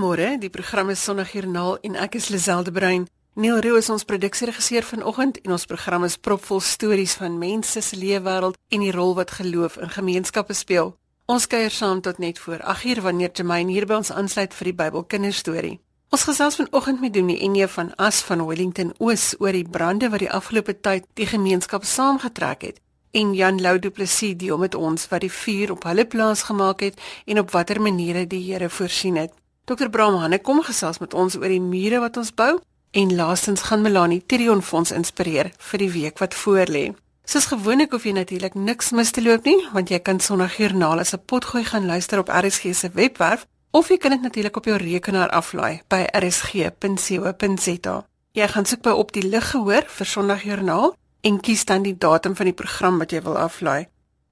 Goeiemôre, die program is Sondagjoernaal en ek is Liselde Brein. Neil Roo is ons produksieregisseur vanoggend en ons program is propvol stories van mense se leefwêreld en die rol wat geloof in gemeenskappe speel. Ons kuier saam tot net voor 8uur wanneer Jermaine hier by ons aansluit vir die Bybel kinderstorie. Ons gesels vanoggend met Dominee Enie van As van Wellington Oos oor die brande wat die afgelope tyd die gemeenskap saamgetrek het en Jan Lou Du Plessis deel met ons wat die vuur op hulle plaas gemaak het en op watter maniere die Here voorsien het. Dr. Bram Hanne kom gesels met ons oor die mure wat ons bou En laastens gaan Melanie Tirion Fonds inspireer vir die week wat voorlê. Soos gewoonlik hoef jy natuurlik niks mis te loop nie, want jy kan Sondag Joernaal as 'n potgooi gaan luister op RSG se webwerf of jy kan dit natuurlik op jou rekenaar aflaai by rsg.co.za. Jy gaan soek by op die lig gehoor vir Sondag Joernaal en kies dan die datum van die program wat jy wil aflaai.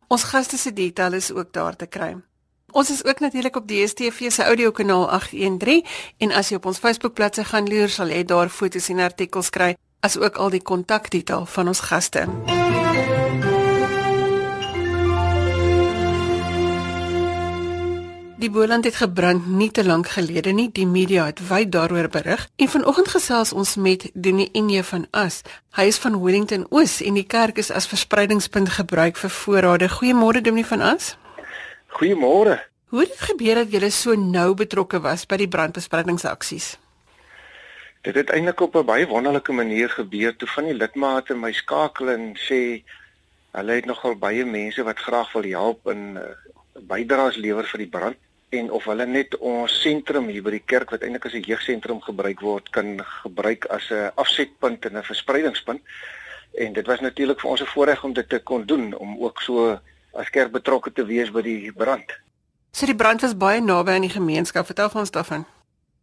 Ons gaste se detail is ook daar te kry. Ons is ook natuurlik op DSTV se audiokanaal 813 en as jy op ons Facebookbladsy gaan loer, sal jy daar foto's en artikels kry, asook al die kontakdetail van ons gaste. Die Boland het gebrand nie te lank gelede nie. Die media het wyd daaroor berig en vanoggend gesels ons met Donie Enje van As. Hy is van Wellington Oos en die kerk is as verspreidingspunt gebruik vir voorrade. Goeiemôre Donie van As. Goeiemôre. Hoe het dit gebeur dat julle so nou betrokke was by die brandbespruitingsaksies? Dit het eintlik op 'n baie wonderlike manier gebeur toe van die lidmate my skakel en sê hulle het nogal baie mense wat graag wil help in uh, bydraes lewer vir die brand en of hulle net ons sentrum hier by die kerk wat eintlik as 'n jeugsentrum gebruik word kan gebruik as 'n afsetpunt en 'n verspreidingspunt. En dit was natuurlik vir ons 'n voorreg om dit te kon doen om ook so as kerk betrokke te wees by die brand. So die brand was baie naby aan die gemeenskap. Vertel ons daarvan.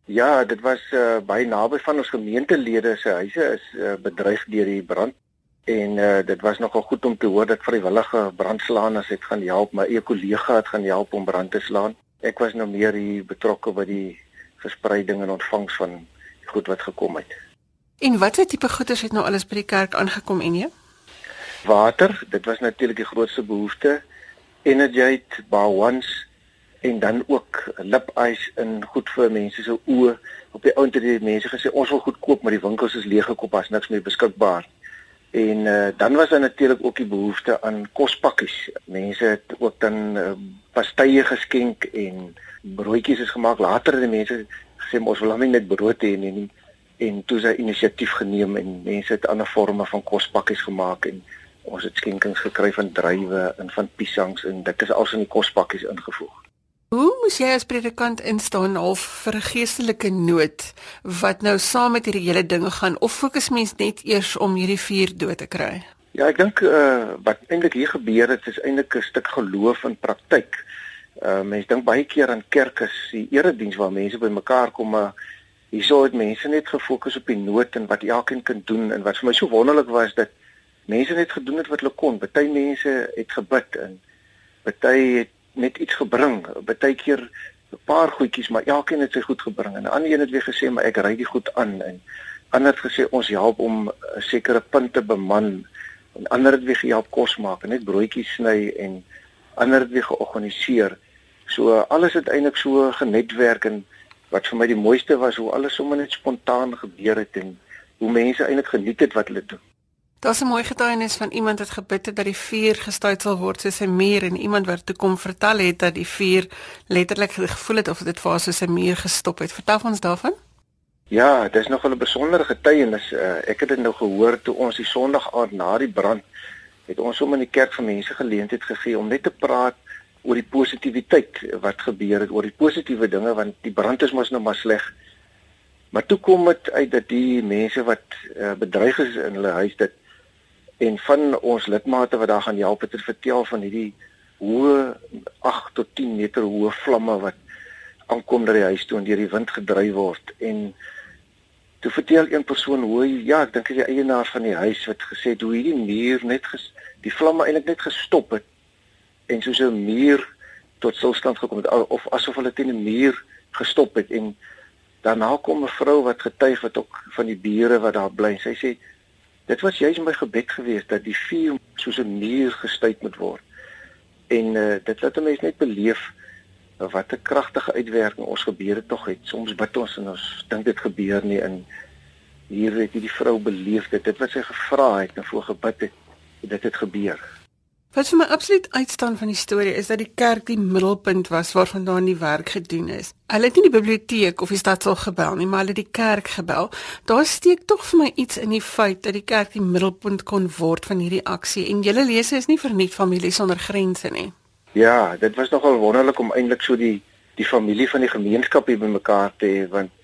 Ja, dit was uh, baie naby van ons gemeentelede se huise is uh, bedreig deur die brand en uh, dit was nogal goed om te hoor dat vrywillige brandslaaners het gaan help, my eie kollega het gaan help om brand te slaan. Ek was nou meer hier betrokke by die verspreiding en ontvangs van goed wat gekom het. En watter tipe goeder het nou alles by die kerk aangekom en nee? Water, dit was natuurlik die grootste behoefte. Energate, bar ones en dan ook lipys in goed vir mense se oë. Op die ount het die mense gesê ons wil goed koop, maar die winkels is leeg gekoop, as niks meer beskikbaar. En uh, dan was daar natuurlik ook die behoefte aan kospakkies. Mense het ook dan uh, pastye geskenk en broodjies is gemaak. Later het die mense gesê ons wil hom net brood hê nie en toe sy inisiatief geneem en mense het ander forme van kospakkies gemaak en Ons het skenkings gekry van druiwe en van piesangs en dit is als in die kospakkies ingevoeg. Hoe moes jy as predikant instaan half vir 'n geestelike nood wat nou saam met hierdie hele ding gaan of fokus mens net eers om hierdie vuur dood te kry? Ja, ek dink uh wat eintlik hier gebeur het is eintlik 'n stuk geloof en praktyk. Uh mense dink baie keer aan kerke, die erediens waar mense bymekaar kom, maar hierso het mense net gefokus op die nood en wat elkeen kan doen en wat vir my so wonderlik was dat mense net gedoen het wat hulle kon. Party mense het gebid en party het net iets gebring. Party keer 'n paar goedjies, maar elkeen het sy goed gebring. En 'n ander een het weer gesê, "Maar ek ry die goed aan." En ander het gesê, "Ons help om 'n sekere punt te beman." En ander het weer gehelp kos maak en net broodjies sny en ander het weer georganiseer. So alles het eintlik so genetwerk en wat vir my die mooiste was hoe alles sommer net spontaan gebeur het en hoe mense eintlik geniet het wat hulle doen. Daar's 'n mooi getuienis van iemand wat gebid het dat die vuur gestuit sal word soos 'n muur en iemand wat toe kom vertel het dat die vuur letterlik gevoel het of dit vir soos 'n muur gestop het. Vertel ons daarvan. Ja, dit is nog 'n besondere getuienis. Uh, ek het dit nou gehoor toe ons die Sondag aand na die brand het ons sommer in die kerk vir mense geleentheid gegee om net te praat oor die positiwiteit wat gebeur het, oor die positiewe dinge want die brand is mos nou maar sleg. Maar toe kom dit uit dat die mense wat uh, bedreig is in hulle huis dit en van ons lidmate wat daar gaan help het, het vertel van hierdie hoë 8 tot 10 meter hoë vlamme wat aankom na die huis toe en deur die wind gedryf word. En toe vertel een persoon hoe ja, ek dink die eienaar van die huis wat gesê het hoe hierdie muur net ges, die vlamme eintlik net gestop het en soos 'n muur tot stilstand gekom het of asof hulle teen 'n muur gestop het. En daarna kom 'n vrou wat getuig wat ook van die bure wat daar bly. Sy sê Dit was juis my gebed geweest dat die vuur soos 'n muur gestuit moet word. En uh, dit laat 'n mens net beleef wat 'n kragtige uitwerking ons gebede tog het. Soms bid ons en ons dink dit gebeur nie in hier het hierdie vrou beleef dit. Dit wat sy gevra het en voor gebid het, dit het gebeur. Wat vir my absoluut uitstaan van die storie is dat die kerk die middelpunt was waarvandaan die werk gedoen is. Hulle het nie die biblioteek of die stadsaal gebel nie, maar hulle het die kerk gebel. Daar steek tog vir my iets in die feit dat die kerk die middelpunt kon word van hierdie aksie en julle lese is nie verniet familie sonder grense nie. Ja, dit was nogal wonderlik om eintlik so die die familie van die gemeenskap hier bymekaar te hê want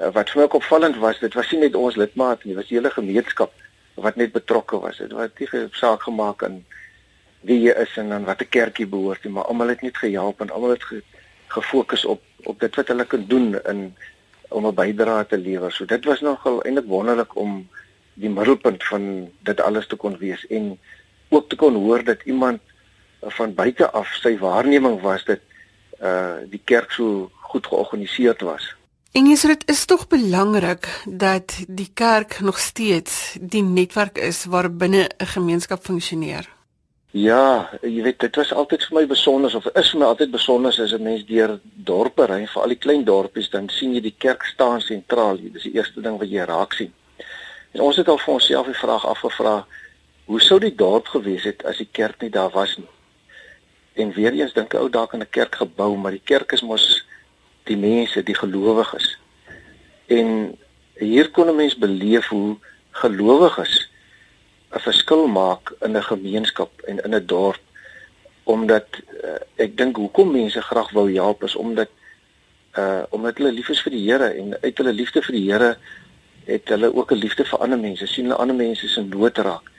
uh, wat vir my ook opvallend was, dit was nie net ons lidmate nie, dit was die hele gemeenskap wat net betrokke was. Dit was nie saak gemaak aan wie jy is en aan watter kerk jy behoort nie, maar almal het net gehelp en almal het ge, gefokus op op dit wat hulle kan doen in om 'n bydrae te lewer. So dit was nogal eintlik wonderlik om die middelpunt van dit alles te kon wees en ook te kon hoor dat iemand van buite af sy waarneming was dat uh die kerk so goed georganiseerd was. En sê dit is tog belangrik dat die kerk nog steeds die netwerk is waar binne 'n gemeenskap funksioneer. Ja, jy weet dit was altyd vir my besonder of is vir my altyd besonder as 'n mens deur dorpe ry, vir al die klein dorpies, dan sien jy die kerk staan sentraal. Dit is die eerste ding wat jy raak sien. En ons het al vir onsself die vraag afgevra, hoe sou die dorp gewees het as die kerk nie daar was nie? En weer eens dink ek ou dalk aan 'n kerk gebou, maar die kerk is mos die mense, die gelowiges. En hier kon 'n mens beleef hoe gelowiges 'n verskil maak in 'n gemeenskap en in 'n dorp omdat uh, ek dink hoekom mense graag wou help is omdat uh omdat hulle lief is vir die Here en uit hulle liefde vir die Here het hulle ook 'n liefde vir ander mense sien hulle ander mense se nood raak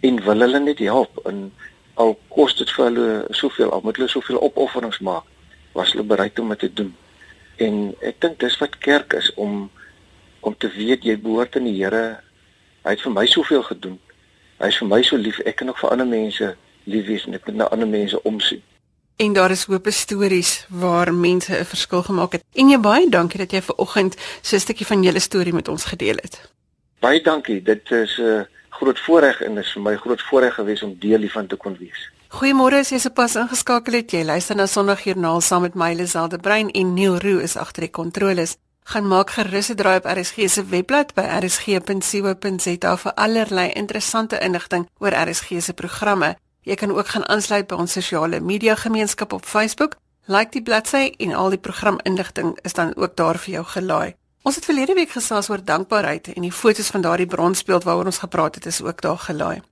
en wil hulle net help en al kos dit vir hulle soveel al moet hulle soveel opofferings maak was hulle bereid om dit te doen. En ek dink dis wat kerk is om om te weet jy behoort aan die Here hy het vir my soveel gedoen Hy is vir my so lief. Ek kan ook vir ander mense lief wees en ek moet na ander mense omsien. En daar is hoop stories waar mense 'n verskil gemaak het. En jy baie dankie dat jy ver oggend so 'n stukkie van julle storie met ons gedeel het. Baie dankie. Dit is 'n uh, groot voorreg en is vir my groot voorreg gewees om deel hiervan te kon wees. Goeiemôre, as jy sopas ingeskakel het. Jy luister na Sondagjoernaal saam met my Liselde Brein en Neil Roo is agter die kontroles gaan maak gerus 'n draai op RSG se webblad by rsg.co.za vir allerlei interessante inligting oor RSG se programme. Jy kan ook gaan aansluit by ons sosiale media gemeenskap op Facebook. Like die bladsy en al die programinligting is dan ook daar vir jou gelaai. Ons het verlede week gesels oor dankbaarheid en die foto's van daardie bronsbeeld waaroor ons gepraat het is ook daar gelaai.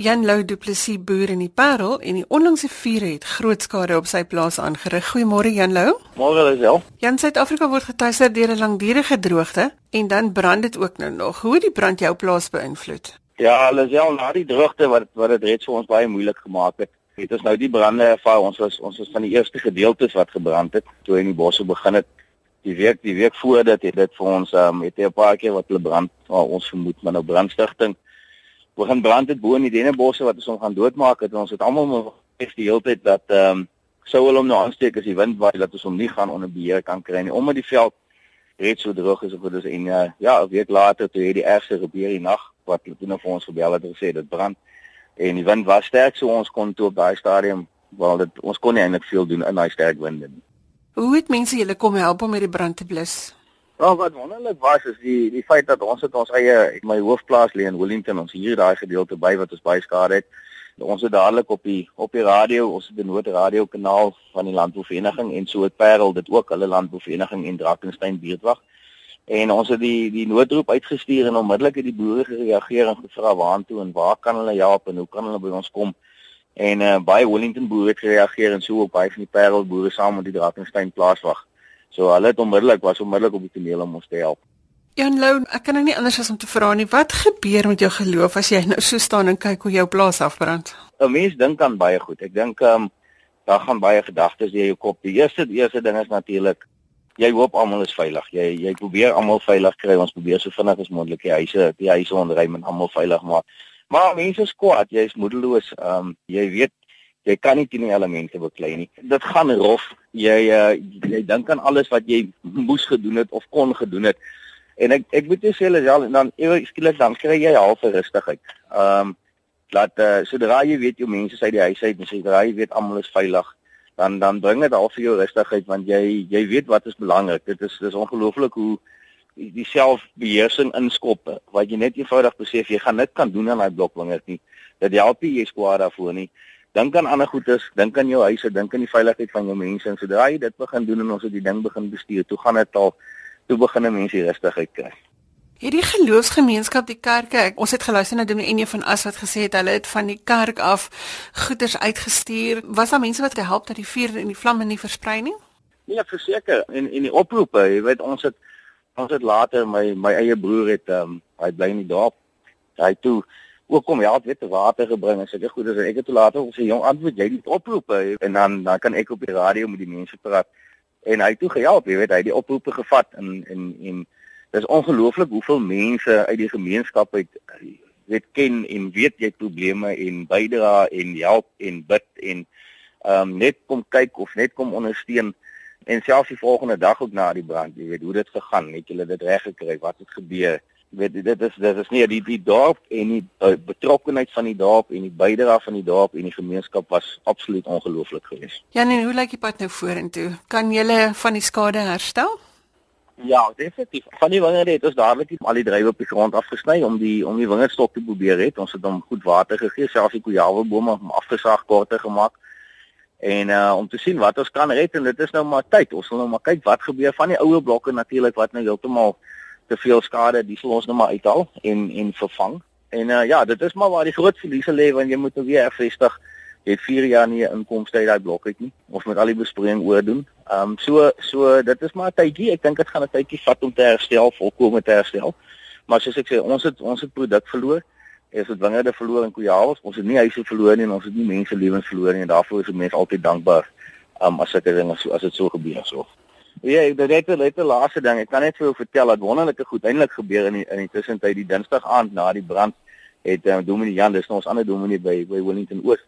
Jan Lou Du Plessis boer in die Parel en die onlangse vuur het groot skade op sy plaas aangerig. Goeiemôre Jan Lou. Môre Lisel. Jan Suid-Afrika word getuister deur 'n langdurige droogte en dan brand dit ook nou nog. Hoe het die brand jou plaas beïnvloed? Ja, Lisel, na die droogte wat wat dit reeds vir ons baie moeilik gemaak het, het ons nou die brande ervaar. Ons was ons was van die eerste gedeeltes wat gebrand het toe in die bosse begin het. Die week die week voor dit het dit vir ons um, het 'n paar keer wat hulle brand, ons vermoed maar nou brandstigting begin brand het bo in die dennebosse wat ons hom gaan doodmaak het en ons het almal gesê die hele tyd dat ehm um, sou hulle hom nou aansteek as die wind waai dat ons hom nie gaan onder beheer kan kry nie omdat die veld reeds so droog is of dit is en uh, ja 'n week later toe het die ergste gebeur die nag wat hulle toe vir ons gebel het en gesê dit brand en die wind was sterk so ons kon toe op daai stadium wel dit ons kon nie eintlik veel doen in daai sterk winde nie. Hoe het mense julle kom help om met die brand te blus? Nou wat wonderlik was is die die feit dat ons het ons eie my hoofplaas lê in Wellington ons hier daai gedeelte by wat ons baie skade het. Ons het dadelik op die op die radio, ons het 'n noodradio kanaal van die landbouvereniging en so het Parel dit ook hulle landbouvereniging en Drakensberg buurtwag. En ons het die die noodroep uitgestuur en onmiddellik het die boere gereageer en gevra waartoe en waar kan hulle help en hoe kan hulle by ons kom? En uh, baie Wellington boere het gereageer en so ook baie van die Parel boere saam met die Drakensberg plaaswag. So hulle het onmiddellik was onmiddellik op die toneel om ons te help. Jan Lou, ek kan nou nie anders as om te vra nie, wat gebeur met jou geloof as jy nou so staan en kyk hoe jou plaas afbrand? 'n Mens dink aan baie goed. Ek dink ehm um, daar gaan baie gedagtes deur jou kop. Die eerste die eerste ding is natuurlik jy hoop almal is veilig. Jy jy probeer almal veilig kry. Ons probeer so vinnig as moontlik die huise, die huise onderruim en almal veilig maak. Maar mense is kwaad, jy is moedeloos. Ehm um, jy weet jy kan nie teen die elemente beklei nie. Dit gaan rof. Jy uh, jy dink aan alles wat jy moes gedoen het of kon gedoen het. En ek ek moet jou sê hulle ja, dan ewe skielik dan kry jy half rustigheid. Ehm um, dat uh, sodra jy weet jou mense is uit die huis uit en sodra jy weet almal is veilig, dan dan bring dit al vir jou rustigheid want jy jy weet wat is belangrik. Dit is dis ongelooflik hoe die, selfbeheersing inskop wat jy net eenvoudig besef jy gaan dit kan doen aan daai blokwingers nie. Dit help nie jy skwaar daarvoor nie. Dink aan ander goedes, dink aan jou huise, dink aan die veiligheid van jou mense en sodra jy dit begin doen en ons het die ding begin bestuur, toe gaan dit al toe begin mense rustigheid kry. Hierdie geloofsgemeenskap die kerke, ons het geluister na Dominee Enie van As wat gesê het hulle het van die kerk af goeders uitgestuur. Was daar mense wat gehelp dat die vuur en die vlamme nie versprei nie? Nee, verseker. En en die oproepe, jy weet ons het ons het later my my eie broer het ehm um, hy bly in die dorp. Hy toe ook kom help weet water gebring en sulke goeders. En ek het toe later gesê jong antwoord jy die oproepe en dan dan kan ek op die radio met die mense praat. En hy toe gehelp jy weet hy die oproepe gevat en en en dis ongelooflik hoeveel mense uit die gemeenskap uit weet ken en weet jy probleme en bydra en help en bid en ehm um, net kom kyk of net kom ondersteun. En selfs die volgende dag ook na die brand jy weet hoe dit gegaan het julle dit reg gekry wat het gebeur weet dit is dit is nie die die dorp en die uh, betrokkenheid van die dorp en die bydra van die dorp en die gemeenskap was absoluut ongelooflik geweest. Ja nee, hoe lyk die pad nou vorentoe? Kan julle van die skade herstel? Ja, definitief. Van die wingerde het ons dadelik al die drywe op die grond afgesny om die om die wingerdstok te probeer het. Ons het hom goed water gegee, selfs die kojawe bome om afgesaag korter gemaak. En uh om te sien wat ons kan red en dit is nou maar tyd. Ons wil nou maar kyk wat gebeur van die ouer blokke natuurlik wat nou heeltemal te veel skade, dis sal ons nou maar uithaal en en vervang. En uh ja, dit is maar waar die groot verliese lê want jy moet nou weer hervestig. Jy het 4 jaar nie 'n inkomste uit daai blok uit nie. Ons moet al die besproeiing oor doen. Ehm um, so so dit is maar 'n tydjie. Ek dink dit gaan 'n tydjie vat om te herstel, volkome te herstel. Maar soos ek sê, ons het ons het produk verloor. Ons het wingerde verloor in Kujawes. Ons het nie huise verloor nie en ons het nie mense lewens verloor nie en daarvoor is mense altyd dankbaar. Ehm um, as ek dit as dit so gebeur so. Ja, ek dit net net die laaste ding. Ek kan net vir jou vertel dat wonderlike goed eintlik gebeur in die, in die tussentyd die Dinsdag aand na die brand het um, Dominee Jan, dis nou ons ander Dominee by by Wellington Oos,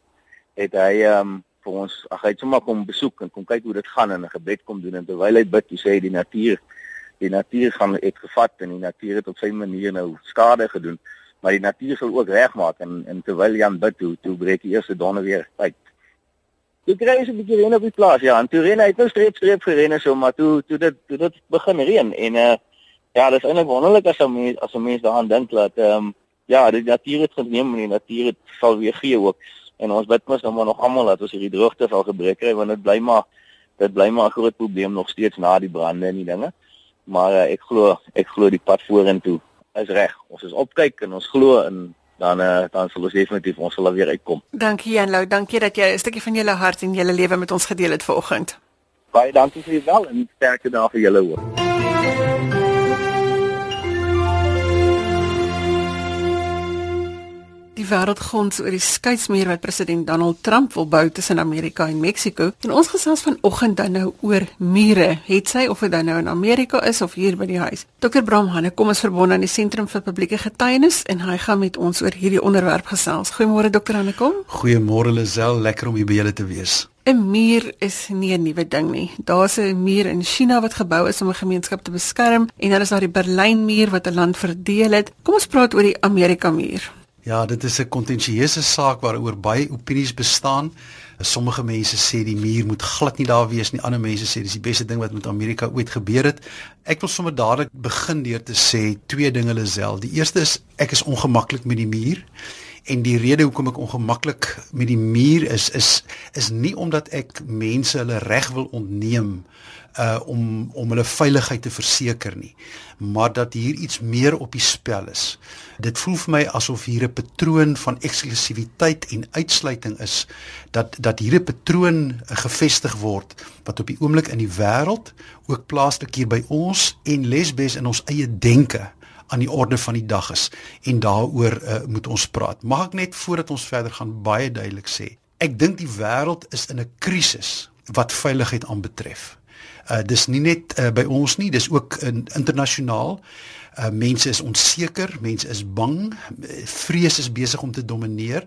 het hy ehm um, vir ons ag hy het sommer kom besoek en kom kyk hoe dit gaan en 'n gebed kom doen. En terwyl hy bid, hy sê die natuur die natuur gaan het gevat en die natuur het op sy manier nou skade gedoen, maar die natuur sal ook regmaak. En en terwyl Jan bid, toe toe breek die eerste donker weer uit Jy kry eens 'n bietjie reën op die plaas, ja, en toe reën hy nou streep streep gerenne so, maar toe toe dit toe dit begin reën en uh ja, dit is eintlik wonderlik as 'n mens as 'n mens daaraan dink dat ehm um, ja, die natuur het geneem en die natuur het sal weer gee ook. En ons bid mos nou maar nog almal dat ons hierdie droogte sal gebreek kry want dit bly maar dit bly maar 'n groot probleem nog steeds na die brande en die dinge. Maar uh, ek glo ek glo die pad vorentoe is reg. Ons is opkyk en ons glo in dan uh, dan sal ons definitief ons sal weer uitkom. Dankie Janlou, dankie dat jy 'n stukkie van jou hart en jou lewe met ons gedeel het vanoggend. Baie dankie vir julle wel en sterkte daar vir julle ook. Die wêreld gons oor die skeidsmuur wat president Donald Trump wil bou tussen Amerika en Mexiko. En ons gesels vanoggend dan nou oor mure. Het sy of dit dan nou in Amerika is of hier by die huis. Dr. Bram Hanne kom ons verbonde aan die Sentrum vir Publieke Getuienis en hy gaan met ons oor hierdie onderwerp gesels. Goeiemôre Dr. Hanne kom. Goeiemôre Lisel, lekker om hier by julle te wees. 'n Muur is nie 'n nuwe ding nie. Daar's 'n muur in China wat gebou is om 'n gemeenskap te beskerm en dan is daar die Berlynmuur wat 'n land verdeel het. Kom ons praat oor die Amerika muur. Ja, dit is 'n kontensieuse saak waaroor baie opinies bestaan. Sommige mense sê die muur moet glad nie daar wees nie. Ander mense sê dis die beste ding wat met Amerika ooit gebeur het. Ek wil sommer dadelik begin deur te sê twee dinge Lisel. Die eerste is ek is ongemaklik met die muur. En die rede hoekom ek ongemaklik met die muur is is is nie omdat ek mense hulle reg wil ontneem uh om om hulle veiligheid te verseker nie maar dat hier iets meer op die spel is. Dit voel vir my asof hier 'n patroon van eksklusiwiteit en uitsluiting is dat dat hier 'n patroon gevestig word wat op die oomblik in die wêreld ook plaaslik hier by ons en Lesbes in ons eie denke aan die orde van die dag is en daaroor uh, moet ons praat. Mag ek net voordat ons verder gaan baie duidelik sê, ek dink die wêreld is in 'n krisis wat veiligheid aanbetref. Uh dis nie net uh, by ons nie, dis ook in internasionaal. Uh mense is onseker, mense is bang, vrees is besig om te domineer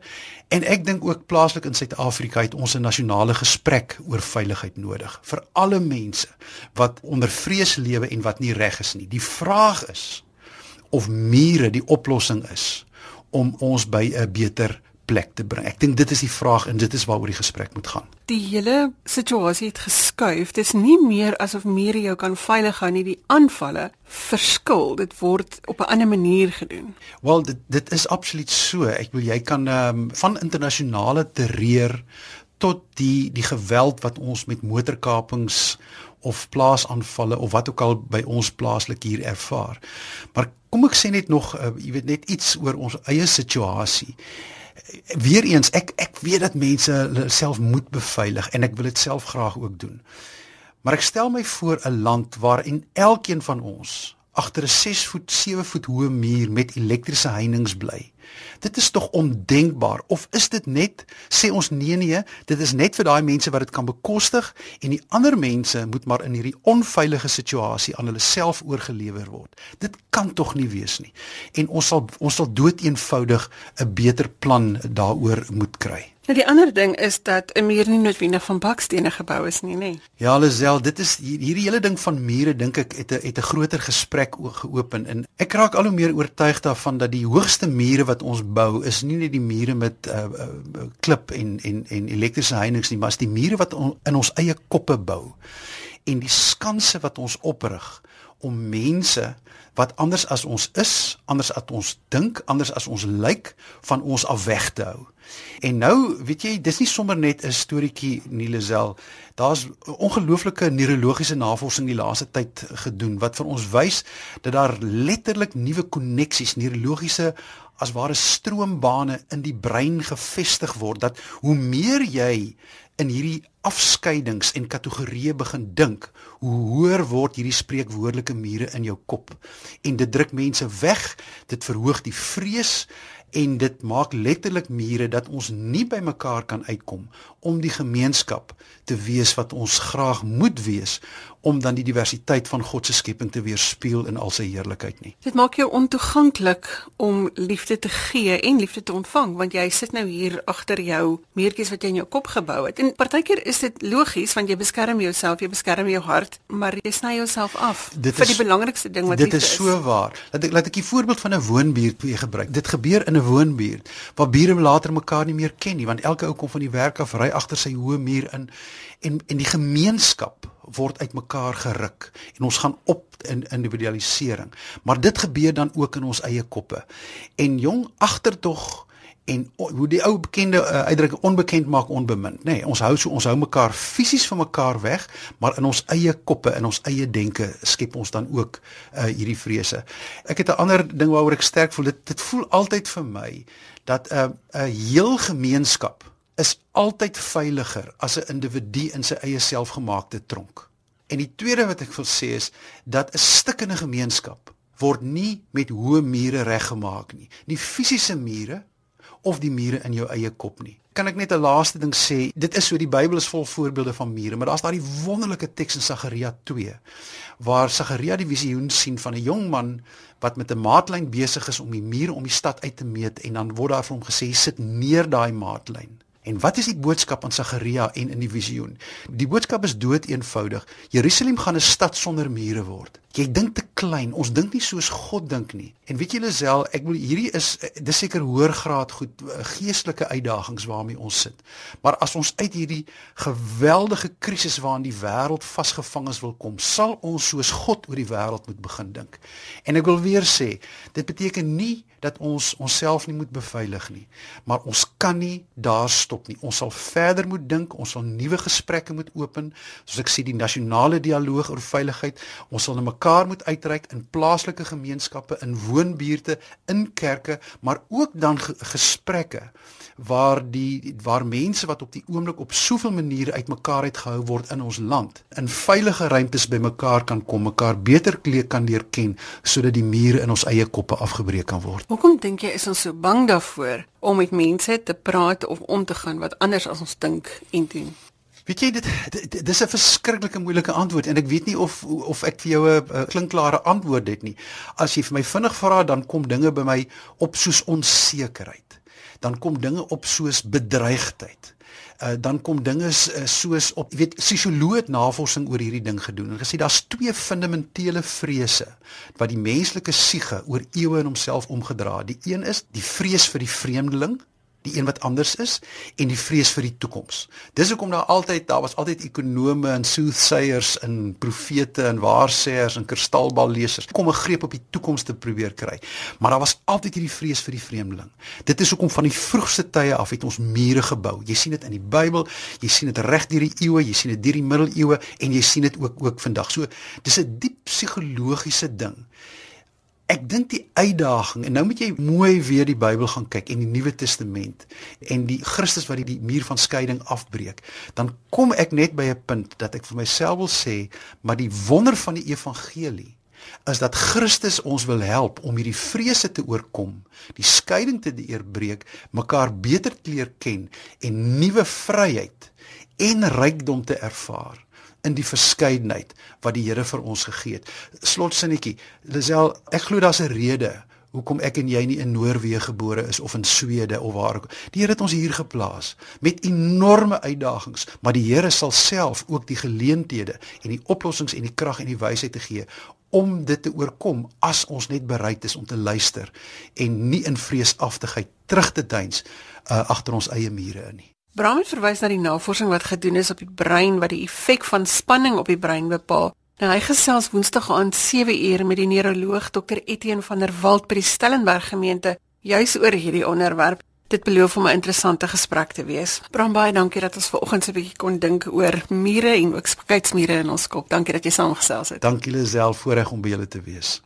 en ek dink ook plaaslik in Suid-Afrika het ons 'n nasionale gesprek oor veiligheid nodig vir alle mense wat onder vrees lewe en wat nie reg is nie. Die vraag is of mure die oplossing is om ons by 'n beter plek te bring. Ek dink dit is die vraag en dit is waaroor die gesprek moet gaan. Die hele situasie het geskuif. Dit is nie meer asof mure jou kan veilig hou nie. Die aanvalle verskil. Dit word op 'n ander manier gedoen. Wel, dit dit is absoluut so. Ek wil jy kan um, van internasionale terreur tot die die geweld wat ons met motorkapings of plaasaanvalle of wat ook al by ons plaaslik hier ervaar. Maar kom ek sê net nog uh, jy weet net iets oor ons eie situasie. Weereens ek ek weet dat mense self moet beveilig en ek wil dit self graag ook doen. Maar ek stel my voor 'n land waarin elkeen van ons agter 'n 6 voet 7 voet hoë muur met elektriese heininge bly. Dit is tog ondenkbaar of is dit net sê ons nee nee, dit is net vir daai mense wat dit kan bekostig en die ander mense moet maar in hierdie onveilige situasie aan hulle self oorgelewer word. Dit kan tog nie wees nie. En ons sal ons sal doeteenvoudig 'n beter plan daaroor moet kry. Nou die ander ding is dat 'n muur nie noodwendig van bakstene gebou is nie, nê. Ja, Lisel, dit is hierdie hele ding van mure dink ek het 'n het 'n groter gesprek geopen en ek raak al hoe meer oortuig daarvan dat die hoogste mure wat ons bou is nie net die mure met uh, uh klip en en en elektriese heininge nie, maar is die mure wat on, in ons eie koppe bou. En die skanse wat ons oprig om mense wat anders as ons is, anders as ons dink, anders as ons lyk, van ons af weg te hou. En nou, weet jy, dis nie sommer net 'n storieetjie Nilezel. Daar's ongelooflike neurologiese navorsing die laaste tyd gedoen wat vir ons wys dat daar letterlik nuwe koneksies, neurologiese as ware stroombane in die brein gevestig word dat hoe meer jy in hierdie afskeidings en kategorieë begin dink, hoe hoër word hierdie spreekwoordelike mure in jou kop. En dit druk mense weg, dit verhoog die vrees en dit maak letterlik mure dat ons nie by mekaar kan uitkom om die gemeenskap te wees wat ons graag moet wees om dan die diversiteit van God se skepping te weerspieël in al sy heerlikheid nie. Dit maak jou ontoeganklik om liefde te gee en liefde te ontvang want jy sit nou hier agter jou muurtjies wat jy in jou kop gebou het. En partykeer is dit logies want jy beskerm jouself, jy beskerm jou hart, maar jy sny jouself af dit vir is, die belangrikste ding wat dit is. Dit is so waar. Laat ek laat ek 'n voorbeeld van 'n woonbuurt weer gebruik. Dit gebeur in 'n woonbuurt waar bure later mekaar nie meer ken nie want elke ou kom van die werk af ry agter sy hoë muur in en en die gemeenskap word uitmekaar geruk en ons gaan op in individualisering. Maar dit gebeur dan ook in ons eie koppe. En jong agtertog en hoe die ou bekende uh, uitdrukking onbekend maak onbemind, nê. Nee, ons hou so ons hou mekaar fisies van mekaar weg, maar in ons eie koppe, in ons eie denke skep ons dan ook uh, hierdie vrese. Ek het 'n ander ding waaroor ek sterk voel. Dit dit voel altyd vir my dat 'n uh, 'n heel gemeenskap is altyd veiliger as 'n individu in sy eie selfgemaakte tronk. En die tweede wat ek wil sê is dat 'n stikkende gemeenskap word nie met hoë mure reggemaak nie. Nie fisiese mure of die mure in jou eie kop nie. Kan ek net 'n laaste ding sê? Dit is so die Bybel is vol voorbeelde van mure, maar daar's daai wonderlike teks in Sagaria 2 waar Sagaria die visioen sien van 'n jong man wat met 'n maatlyn besig is om die mure om die stad uit te meet en dan word daar vir hom gesê sit neer daai maatlyn. En wat is die boodskap aan Sagaria en in die visioen? Die boodskap is dood eenvoudig. Jerusalem gaan 'n stad sonder mure word. Jy dink te klein. Ons dink nie soos God dink nie. En weet julle self, ek wil hierdie is dis seker hoër graad goed eh, geestelike uitdagings waarmee ons sit. Maar as ons uit hierdie geweldige krisis waarin die wêreld vasgevang is wil kom, sal ons soos God oor die wêreld moet begin dink. En ek wil weer sê, dit beteken nie dat ons onsself nie moet beveilig nie, maar ons kan nie daar stop nie. Ons sal verder moet dink, ons sal nuwe gesprekke moet open, soos ek sê die nasionale dialoog oor veiligheid. Ons sal na mekaar moet uitreik in plaaslike gemeenskappe, in woonbuurte, in kerke, maar ook dan gesprekke waar die waar mense wat op die oomblik op soveel maniere uitmekaar uitgehou word in ons land in veilige ruimtes bymekaar kan kom, mekaar beter kleer kan leer ken sodat die mure in ons eie koppe afgebreek kan word. Hoekom dink jy is ons so bang daarvoor om met mense te praat of om te gaan wat anders as ons dink en doen? Weet jy dit, dit dis 'n verskriklike moeilike antwoord en ek weet nie of of ek vir jou 'n klinkklare antwoord het nie. As jy vir my vinnig vra dan kom dinge by my op soos onsekerheid dan kom dinge op soos bedreigdheid. Uh, dan kom dinge uh, soos op weet sosioloë het navorsing oor hierdie ding gedoen en gesê daar's twee fundamentele vrese wat die menslike siege oor eeue in homself omgedra het. Die een is die vrees vir die vreemdeling die een wat anders is en die vrees vir die toekoms. Dis hoekom daar altyd daar was altyd ekonome en soothsayers en profete en waarsêers en kristalballesers kom 'n greep op die toekoms te probeer kry. Maar daar was altyd hierdie vrees vir die vreemdeling. Dit is hoekom van die vroegste tye af het ons mure gebou. Jy sien dit in die Bybel, jy sien dit reg deur die eeue, jy sien dit deur die middeleeue en jy sien dit ook ook vandag. So dis 'n diep psigologiese ding. Ek dink die uitdaging en nou moet jy mooi weer die Bybel gaan kyk en die Nuwe Testament en die Christus wat die, die muur van skeiding afbreek, dan kom ek net by 'n punt dat ek vir myself wil sê, maar die wonder van die evangelie is dat Christus ons wil help om hierdie vrese te oorkom, die skeiding te deurbreek, mekaar beter te leer ken en nuwe vryheid en rykdom te ervaar in die verskeidenheid wat die Here vir ons gegee het. Slotsinnetjie, Lisel, ek glo daar's 'n rede hoekom ek en jy nie in Noorwe gebore is of in Swede of waar ook. Die Here het ons hier geplaas met enorme uitdagings, maar die Here sal self ook die geleenthede en die oplossings en die krag en die wysheid te gee om dit te oorkom as ons net bereid is om te luister en nie in vreesaftigheid terug te duins uh, agter ons eie mure in nie. Bram het verwys na die navorsing wat gedoen is op die brein wat die effek van spanning op die brein bepaal. Nou hy gesels Woensdag aand 7uur met die neuroloog Dr Etienne van der Walt by die Stellenberg gemeente juis oor hierdie onderwerp. Dit beloof om 'n interessante gesprek te wees. Bram baie dankie dat ons vanoggend so 'n bietjie kon dink oor mure en ook spekuitsmure in ons kop. Dankie dat jy saamgesels het. Dankie Lisel, voorreg om by julle te wees.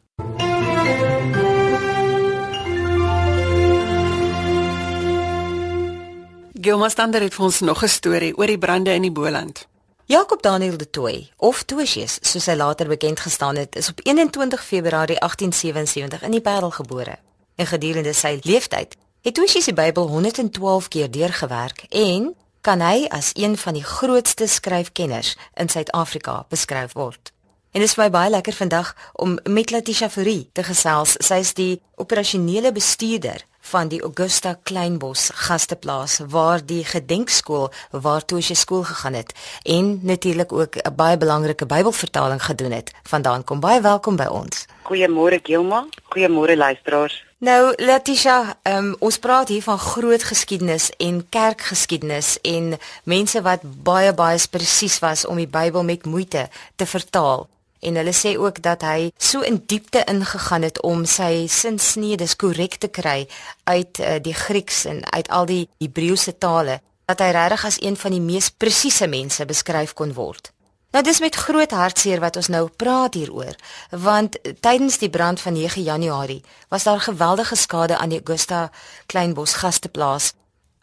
Gilma Stander het vir ons nog 'n storie oor die brande in die Boland. Jakob Daniel de Tooi, of Tosius, soos hy later bekend gestaan het, is op 21 Februarie 1877 in die Parel gebore. En gedurende sy lewenstyd het Tosius die Bybel 112 keer deurgewerk en kan hy as een van die grootste skryfkenners in Suid-Afrika beskryf word. En dit is my baie lekker vandag om met Letitia Fourie te gesels. Sy is die operasionele bestuurder van die Augusta Kleinbos gasteplaas waar die gedenkskool waartoe sy skool gegaan het en natuurlik ook 'n baie belangrike Bybelvertaling gedoen het. Vandaan kom baie welkom by ons. Goeiemôre Gilma. Goeiemôre luisteraars. Nou Letitia, um, ons praat hier van groot geskiedenis en kerkgeskiedenis en mense wat baie baie presies was om die Bybel met moeite te vertaal. En hulle sê ook dat hy so in diepte ingegaan het om sy sinsnedes korrek te kry uit uh, die Grieks en uit al die Hebreëse tale dat hy regtig as een van die mees presiese mense beskryf kon word. Nou dis met groot hartseer wat ons nou praat hieroor, want tydens die brand van 9 Januarie was daar geweldige skade aan die Augusta Kleinbos gasteplaas,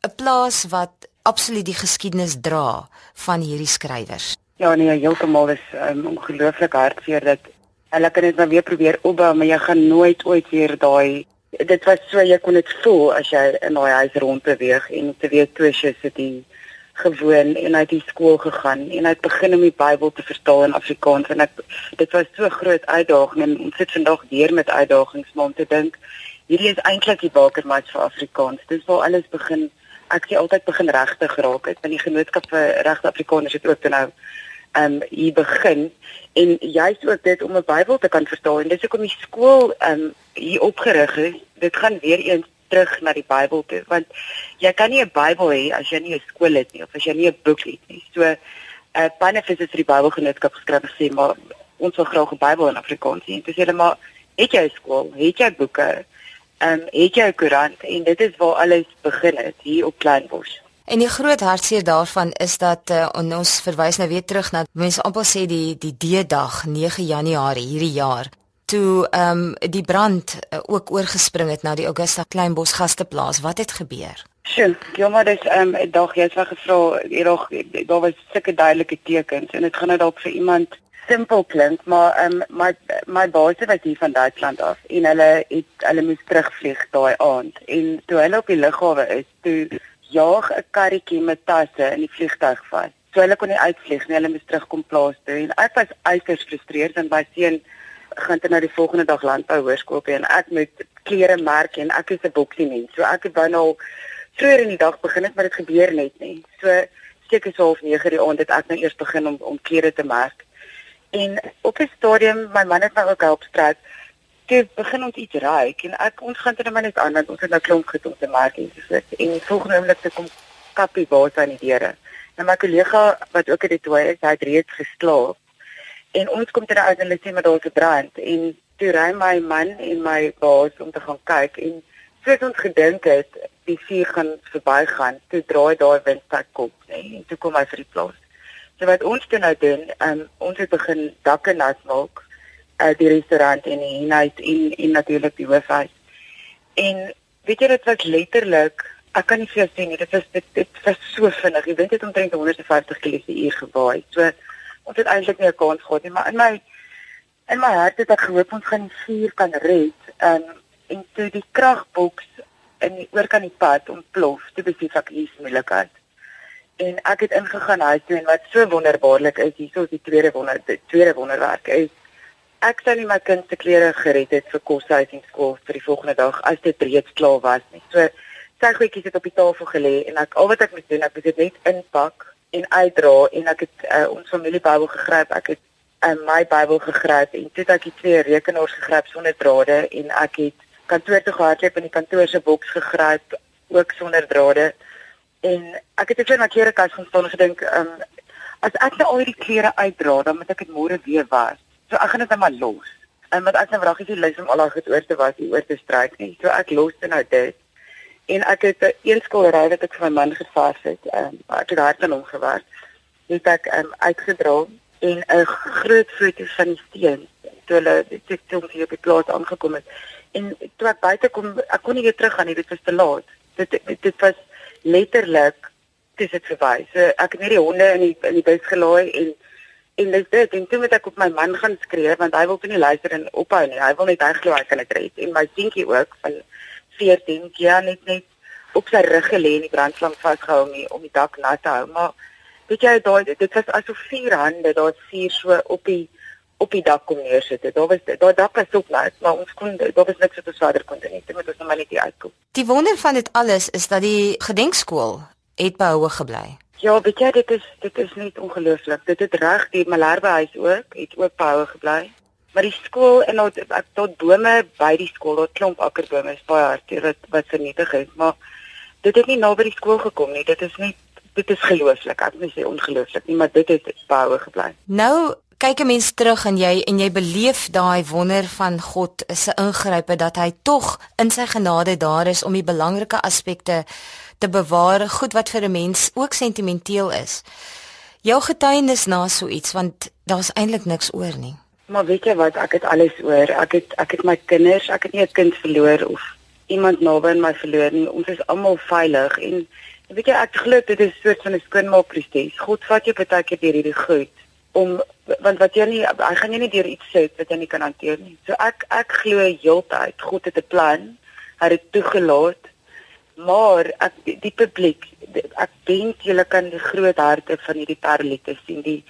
'n plaas wat absoluut die geskiedenis dra van hierdie skrywers. Ja nee, heeltemal is um, ongelooflik hartseer dat hulle kan dit nou weer probeer opbou, maar jy gaan nooit ooit weer daai dit was so jy kon dit voel as jy in daai huis rond beweeg en te weet jy sit die gewoon en uit die skool gegaan en uit begin om die Bybel te verstaan in Afrikaans en ek dit was so groot uitdaging en ons sit vandag weer met uitdagings maar om te dink hierdie is eintlik die bakermat vir Afrikaans. Dis waar alles begin ek sê altyd begin regtig geraak het. In die genootskap vir regte Afrikaners het ook nou um, hier begin en jy's ook dit om 'n Bybel te kan verstaan. En dis hoekom die skool um, hier opgerig is. Dit gaan weer eens terug na die Bybel toe want jy kan nie 'n Bybel hê as jy nie 'n skool het nie of as jy nie 'n boek het nie. So eh uh, Panefis het vir die Bybelgenootskap geskryf sê maar ons wil graag 'n Bybel in Afrikaans hê. Dis hulle maar het jy 'n skool? Het jy boeke? ehm um, het jy 'n koerant en dit is waar alles begin het hier op Kleinbos. En die groot hartseer daarvan is dat uh, ons verwys nou weer terug na mense amper sê die die D-dag 9 Januarie hierdie jaar toe ehm um, die brand uh, ook oorgespring het na die Augusta Kleinbos gasteplaas. Wat het gebeur? Sjoe, ja maar dis ehm um, dag jy het vir gevra, hier daar was sulke duidelike tekens en dit gaan nou dalk vir iemand simpel klink, maar um, my my baas was hier van Duitsland af en hulle het hulle moes terugvlieg daai aand en toe hulle op die lughawe is, toe jaag 'n karretjie met tasse in die vliegtuig vas. So hulle kon nie uitvlieg nie, hulle moes terugkom plaas toe en ek was uiters gefrustreerd en my seun gaan toe nou die volgende dag landbou hoërskool by en ek moet klere merk en ek is 'n boksie mens. So ek het wou nou vroeër in die dag begin het, maar dit gebeur net nie. So seker so half 9 die aand het ek nou eers begin om om klere te merk. En op 'n stadium my man het my ook help strek. Toe begin ons iets raak en ek ons gaan dit net aan dat ons het nou klomp gedoen te maak en so en die volgende oomblik te kom kappie baas aan die deure. En my kollega wat ook in die toe is, hy het reeds geslaap. En ons kom ter uit en hulle sê maar daar's 'n brand en toe ry my man en my baas om te gaan kyk en soos ons gedink het die vuur gaan verbygaan, toe draai daai windstad kop, nee, en toe kom hy vir die plaas. So wat ons toe nou doen, um, ons het begin dakke nat maak uh, die restaurant en die huis en en natuurlik die hoofhuis. En weet jy dit was letterlik, ek kan nie vir jou sê nie, dit was dit, dit was so vinnig. Jy weet dit omtrent 150 km/h gewaai. So ons het eintlik nie 'n kans gehad nie, maar in my in my hart het ek gehoop ons gaan die vuur kan red. Um, en toe die kragboks in die oorkant die pad ontplof, toe besef ek hier's moeilikheid. En ek het ingegaan huis toe en wat so wonderbaarlik is, hierso is die tweede wonder, die tweede wonderwerk is ek sou nie my kind se klere gered het vir koshuis en skool vir die volgende dag as dit reeds klaar was nie. So sy goedjies het op die tafel gelê en ek al wat ek moet doen, ek moet dit net inpak en uitdra en ek het uh, ons familie Bybel gegryp. Ek het uh, my Bybel gegryp en toe ek die twee rekenaars gegryp sonder drade en ek het kantoor toe gehardloop en die kantoor se boks gegryp ook sonder drade. En ek het net na klere kas gaan staan en gedink, um, as ek nou al die klere uitdra, dan moet ek dit môre weer was. So ek gaan dit net maar los. En want ek nou vraggies die lys om al daai oor te was, oor te stryk nie. So ek los dit nou dit. En ek het 'n een skildery wat ek vir my man gevars het. Ehm um, ek het hard aan hom gewerk. Dit ek ehm um, uitgedra en 'n groot foto van die steen toe hulle dit toe ons hier die plaas aangekom het. En toe ek buite kom, ek kon nie weer terug gaan nie, dit was te laat. Dit dit, dit was letterlik dis dit verby. So ek het net die honde in die in die bus gelaai en En dis dit, en toe moet ek op my man gaan skree want hy wil toe nie luister en ophou nie. Hy wil net hy glo hy kan dit red. En my seentjie ook van 14 jaar net net op sy rug gelê en die brandvlam vasgehou om die, om die dak nat te hou. Maar weet jy daai dit was asof vier hande daar vier so op die op die dak kom neersit. Daar was daai dak was op nat, maar ons kon daar was niks wat ons verder kon doen nie. Dit ons nou maar net uitkom. Die wonder van dit alles is dat die gedenkskool het behoue gebly. Ja, weet jy, dit is dit is net ongelooflik. Dit het reg die Malherbe huis ook, het ook behou gebly. Maar die skool en nou ek tot bome by die skool, daar klomp akkerbome is baie hartseer wat wat vernietig is, maar dit het nie naby die skool gekom nie. Dit is net dit is gelooflik. Ek wil sê ongelooflik nie, maar dit het behou gebly. Nou kyk 'n mens terug en jy en jy beleef daai wonder van God se ingrype dat hy tog in sy genade daar is om die belangrike aspekte te bewaar, goed wat vir 'n mens ook sentimenteel is. Jou getuienis na so iets want daar's eintlik niks oor nie. Maar weet jy wat, ek het alles oor. Ek het ek het my kinders, ek het nie 'n kind verloor of iemand naby aan my verloor nie. Ons is almal veilig en weet jy ek glo dit is soort van 'n skoonmaakproses. God vat jou baie keer deur hierdie goed om want wat jy nie hy gaan jy nie deur iets sê wat jy nie kan hanteer nie. So ek ek glo heeltyd God het 'n plan. Hy het toegelaat maar ek die, die publiek ek dink julle kan die groot harte van hierdie parelite sien die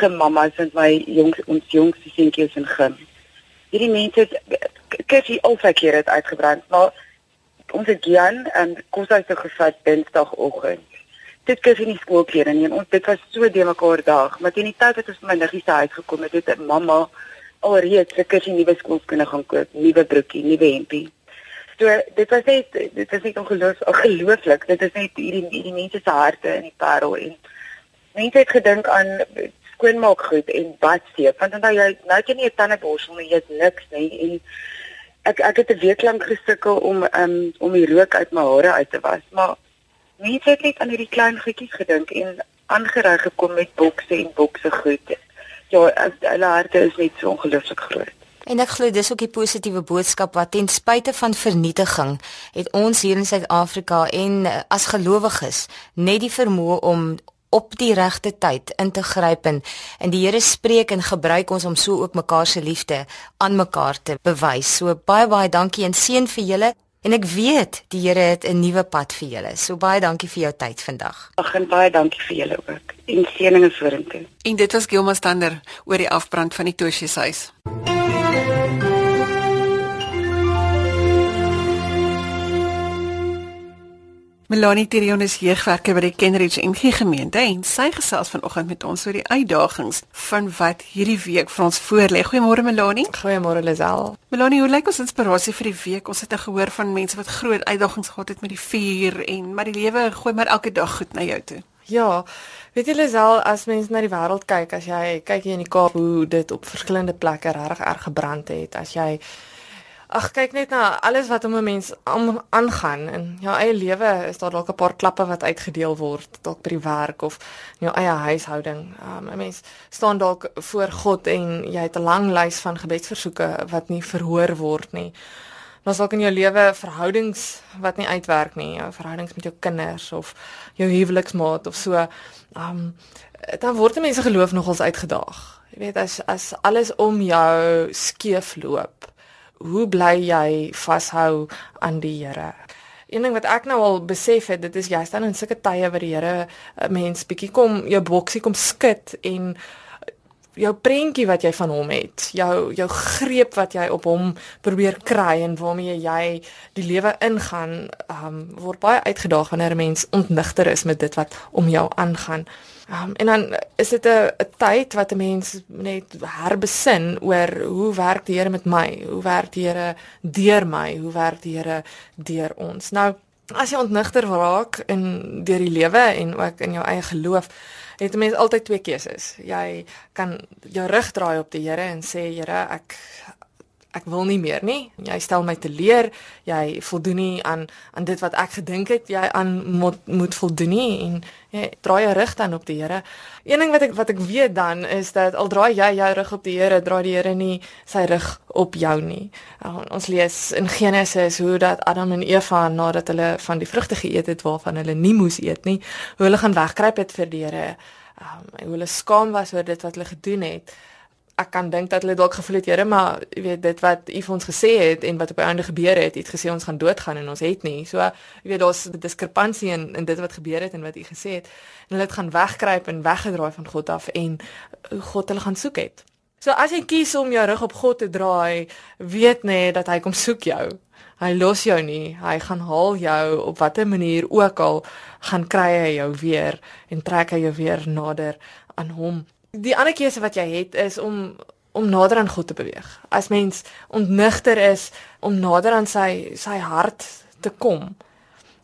gemammas en my jongs ons jongste seentjies in gim. Hierdie mense kyk jy al sy keer het uitgebrand maar ons het Gian en Kosa se gevat dinsdagoggend. Dit kyk in die skoolklere en ons dit was so de mekaar dag maar teen die tyd het ons my niggie se huis gekom het het mamma alreeds vir kyk nuwe skoolskoene gaan koop nuwe broekie nuwe hempie So dit was net dit is net ongelooflik, ongelooflik. Dit is net hierdie hierdie mense se harte in die parel en mense het gedink aan skoonmaak goed en badseep want dan jy nou jy nie 'n tandeborsel nie, jy het niks nie en ek ek het 'n week lank gesukkel om um, om die rook uit my hare uit te was, maar mense het net aan hierdie klein goedjies gedink en aangery gekom met bokse en bokse goed. Ja, hulle harte is net so ongelooflik groot. En ek glo dis ook die positiewe boodskap wat ten spyte van vernietiging het ons hier in Suid-Afrika en eh, as gelowiges net die vermoë om op die regte tyd in te gryp en, en die Here spreek en gebruik ons om so ook mekaar se liefde aan mekaar te bewys. So baie baie dankie en seën vir julle en ek weet die Here het 'n nuwe pad vir julle. So baie dankie vir jou tyd vandag. Ag en baie dankie vir julle ook. En seëninge vorentoe. En dit was Gilma Stander oor die afbrand van die Toshies huis. Melanie Tirion is jeugwerker by die Kenridge NG gemeente en sy gesels vanoggend met ons oor die uitdagings van wat hierdie week vir ons voorlê. Goeiemôre Melanie. Goeiemôre Lisel. Melanie, hoe lyk ons inspirasie vir die week? Ons het gehoor van mense wat groot uitdagings gehad het met die vuur en maar die lewe gooi maar elke dag goed na jou toe. Ja, weet jy Lisel, as mens na die wêreld kyk, as jy kyk hier in die Kaap hoe dit op verskillende plekke regtig erg gebrand het, as jy Ag kyk net na alles wat om 'n mens aangaan in jou eie lewe is daar dalk 'n paar klappe wat uitgedeel word dalk by die werk of in jou eie huishouding. Um, 'n Mens staan dalk voor God en jy het 'n lang lys van gebedsversoeke wat nie verhoor word nie. Daar's dalk in jou lewe verhoudings wat nie uitwerk nie, jou verhoudings met jou kinders of jou huweliksmaat of so. Um dan word mense geloof nogals uitgedaag. Jy weet as as alles om jou skeef loop hoe bly jy vashou aan die Here? Een ding wat ek nou al besef het, dit is jy staan in sulke tye waar die Here 'n mens bietjie kom jou boksie kom skud en jou prentjie wat jy van hom het, jou jou greep wat jy op hom probeer kry en waarmee jy die lewe ingaan, um, word baie uitgedaag wanneer 'n mens ontnigter is met dit wat om jou aangaan. Um, en dan is dit 'n tyd wat 'n mens net herbesin oor hoe werk die Here met my? Hoe werk die Here deur my? Hoe werk die Here deur ons? Nou, as jy ontnigter raak in deur die lewe en ook in jou eie geloof, het 'n mens altyd twee keuses. Jy kan jou rug draai op die Here en sê Here, ek ek wil nie meer nie. Jy stel my te leer. Jy voldoen nie aan aan dit wat ek gedink het jy aan moet moet voldoen nie en jy draai jou rug dan op die Here. Een ding wat ek wat ek weet dan is dat al draai jy jou rug op die Here, draai die Here nie sy rug op jou nie. Uh, ons lees in Genesis hoe dat Adam en Eva nadat hulle van die vrugte geëet het waarvan hulle nie moes eet nie, hoe hulle gaan wegkruip het vir die Here. Um, hoe hulle skaam was oor dit wat hulle gedoen het ek kan dink dat hulle dalk gevoel het, Here, maar jy weet dit wat U vir ons gesê het en wat op die einde gebeur het, het gesê ons gaan doodgaan en ons het nie. So jy weet daar's 'n diskrepansie in in dit wat gebeur het en wat U gesê het. En hulle het gaan wegkruip en weggedraai van God af en God hulle gaan soek het. So as jy kies om jou rug op God te draai, weet net dat hy kom soek jou. Hy los jou nie. Hy gaan haal jou op watter manier ook al gaan kry hy jou weer en trek hy jou weer nader aan hom. Die ander keuse wat jy het is om om nader aan God te beweeg. As mens ontnigter is om nader aan sy sy hart te kom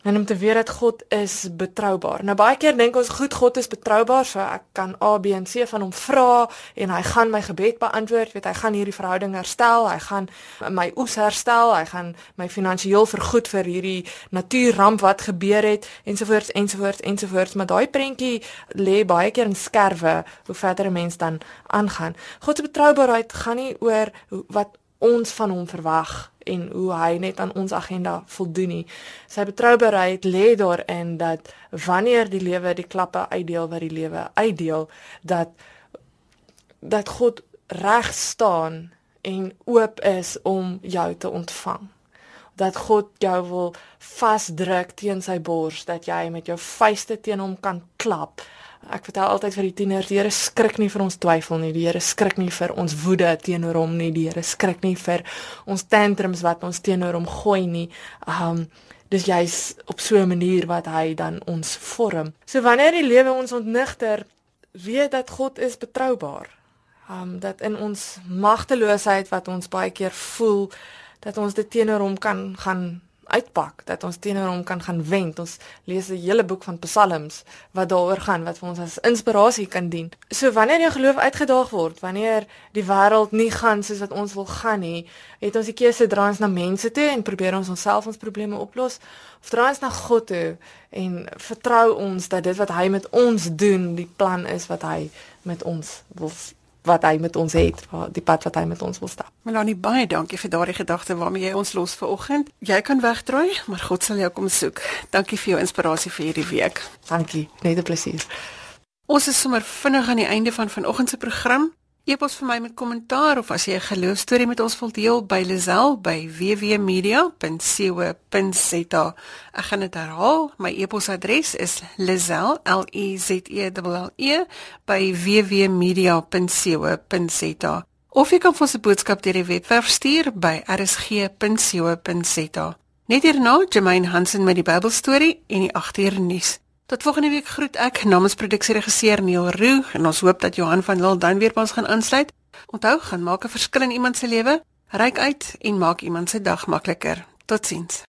en om te weet dat God is betroubaar. Nou baie keer dink ons goed God is betroubaar, so ek kan A B en C van hom vra en hy gaan my gebed beantwoord, weet hy gaan hierdie verhouding herstel, hy gaan my oes herstel, hy gaan my finansiëel vergoed vir hierdie natuurramp wat gebeur het ensovoorts ensovoorts ensovoorts, maar daai prentjie lê baie keer in skerwe hoe verder 'n mens dan aangaan. God se betroubaarheid gaan nie oor wat ons van hom verwag en hoe hy net aan ons agenda voldoen nie. Sy betroubaarheid lê daarin dat wanneer die lewe die klappe uitdeel wat die lewe uitdeel, dat dat God reg staan en oop is om jou te ontvang. Dat God jou wil vasdruk teen sy bors, dat jy met jou vuiste teen hom kan klap Ek vertel altyd vir die tieners, die Here skrik nie vir ons twyfel nie. Die Here skrik nie vir ons woede teenoor hom nie. Die Here skrik nie vir ons tantrums wat ons teenoor hom gooi nie. Um dis jy's op so 'n manier wat hy dan ons vorm. So wanneer die lewe ons ontnigter, weet dat God is betroubaar. Um dat in ons magteloosheid wat ons baie keer voel, dat ons dit teenoor hom kan gaan uitpak dat ons teenoor hom kan gaan wend. Ons lees 'n hele boek van psalms wat daaroor gaan wat vir ons as inspirasie kan dien. So wanneer jou geloof uitgedaag word, wanneer die wêreld nie gaan soos wat ons wil gaan nie, het ons die keuse dra ons na mense toe en probeer ons onsself ons probleme oplos of dra ons na God toe en vertrou ons dat dit wat hy met ons doen, die plan is wat hy met ons wil wat hy met ons het, die pad wat hy met ons wil stap. Melanie, baie dankie vir daardie gedagte waarmee jy ons los vir oggend. Jy kan wegdraai, maar God sal jou kom soek. Dankie vir jou inspirasie vir hierdie week. Dankie, net 'n plesier. Ons is sommer vinnig aan die einde van vanoggend se program. E-pos vir my met kommentaar of as jy 'n geloostorie met ons wil deel by Lazel by www.media.co.za. Ek gaan dit herhaal. My e-posadres is lazel l e z e l e by www.media.co.za. Of jy kan vir ons 'n boodskap deur die webwerf stuur by rsg.co.za. Net hierna Jermaine Hansen met die Bybelstorie en die 8 uur nuus. Tot volgende week groet ek namens produksieregisseur Neil Roo en ons hoop dat Johan van Lille dan weer by ons gaan aansluit. Onthou, gaan maak 'n verskil in iemand se lewe, reik uit en maak iemand se dag makliker. Totsiens.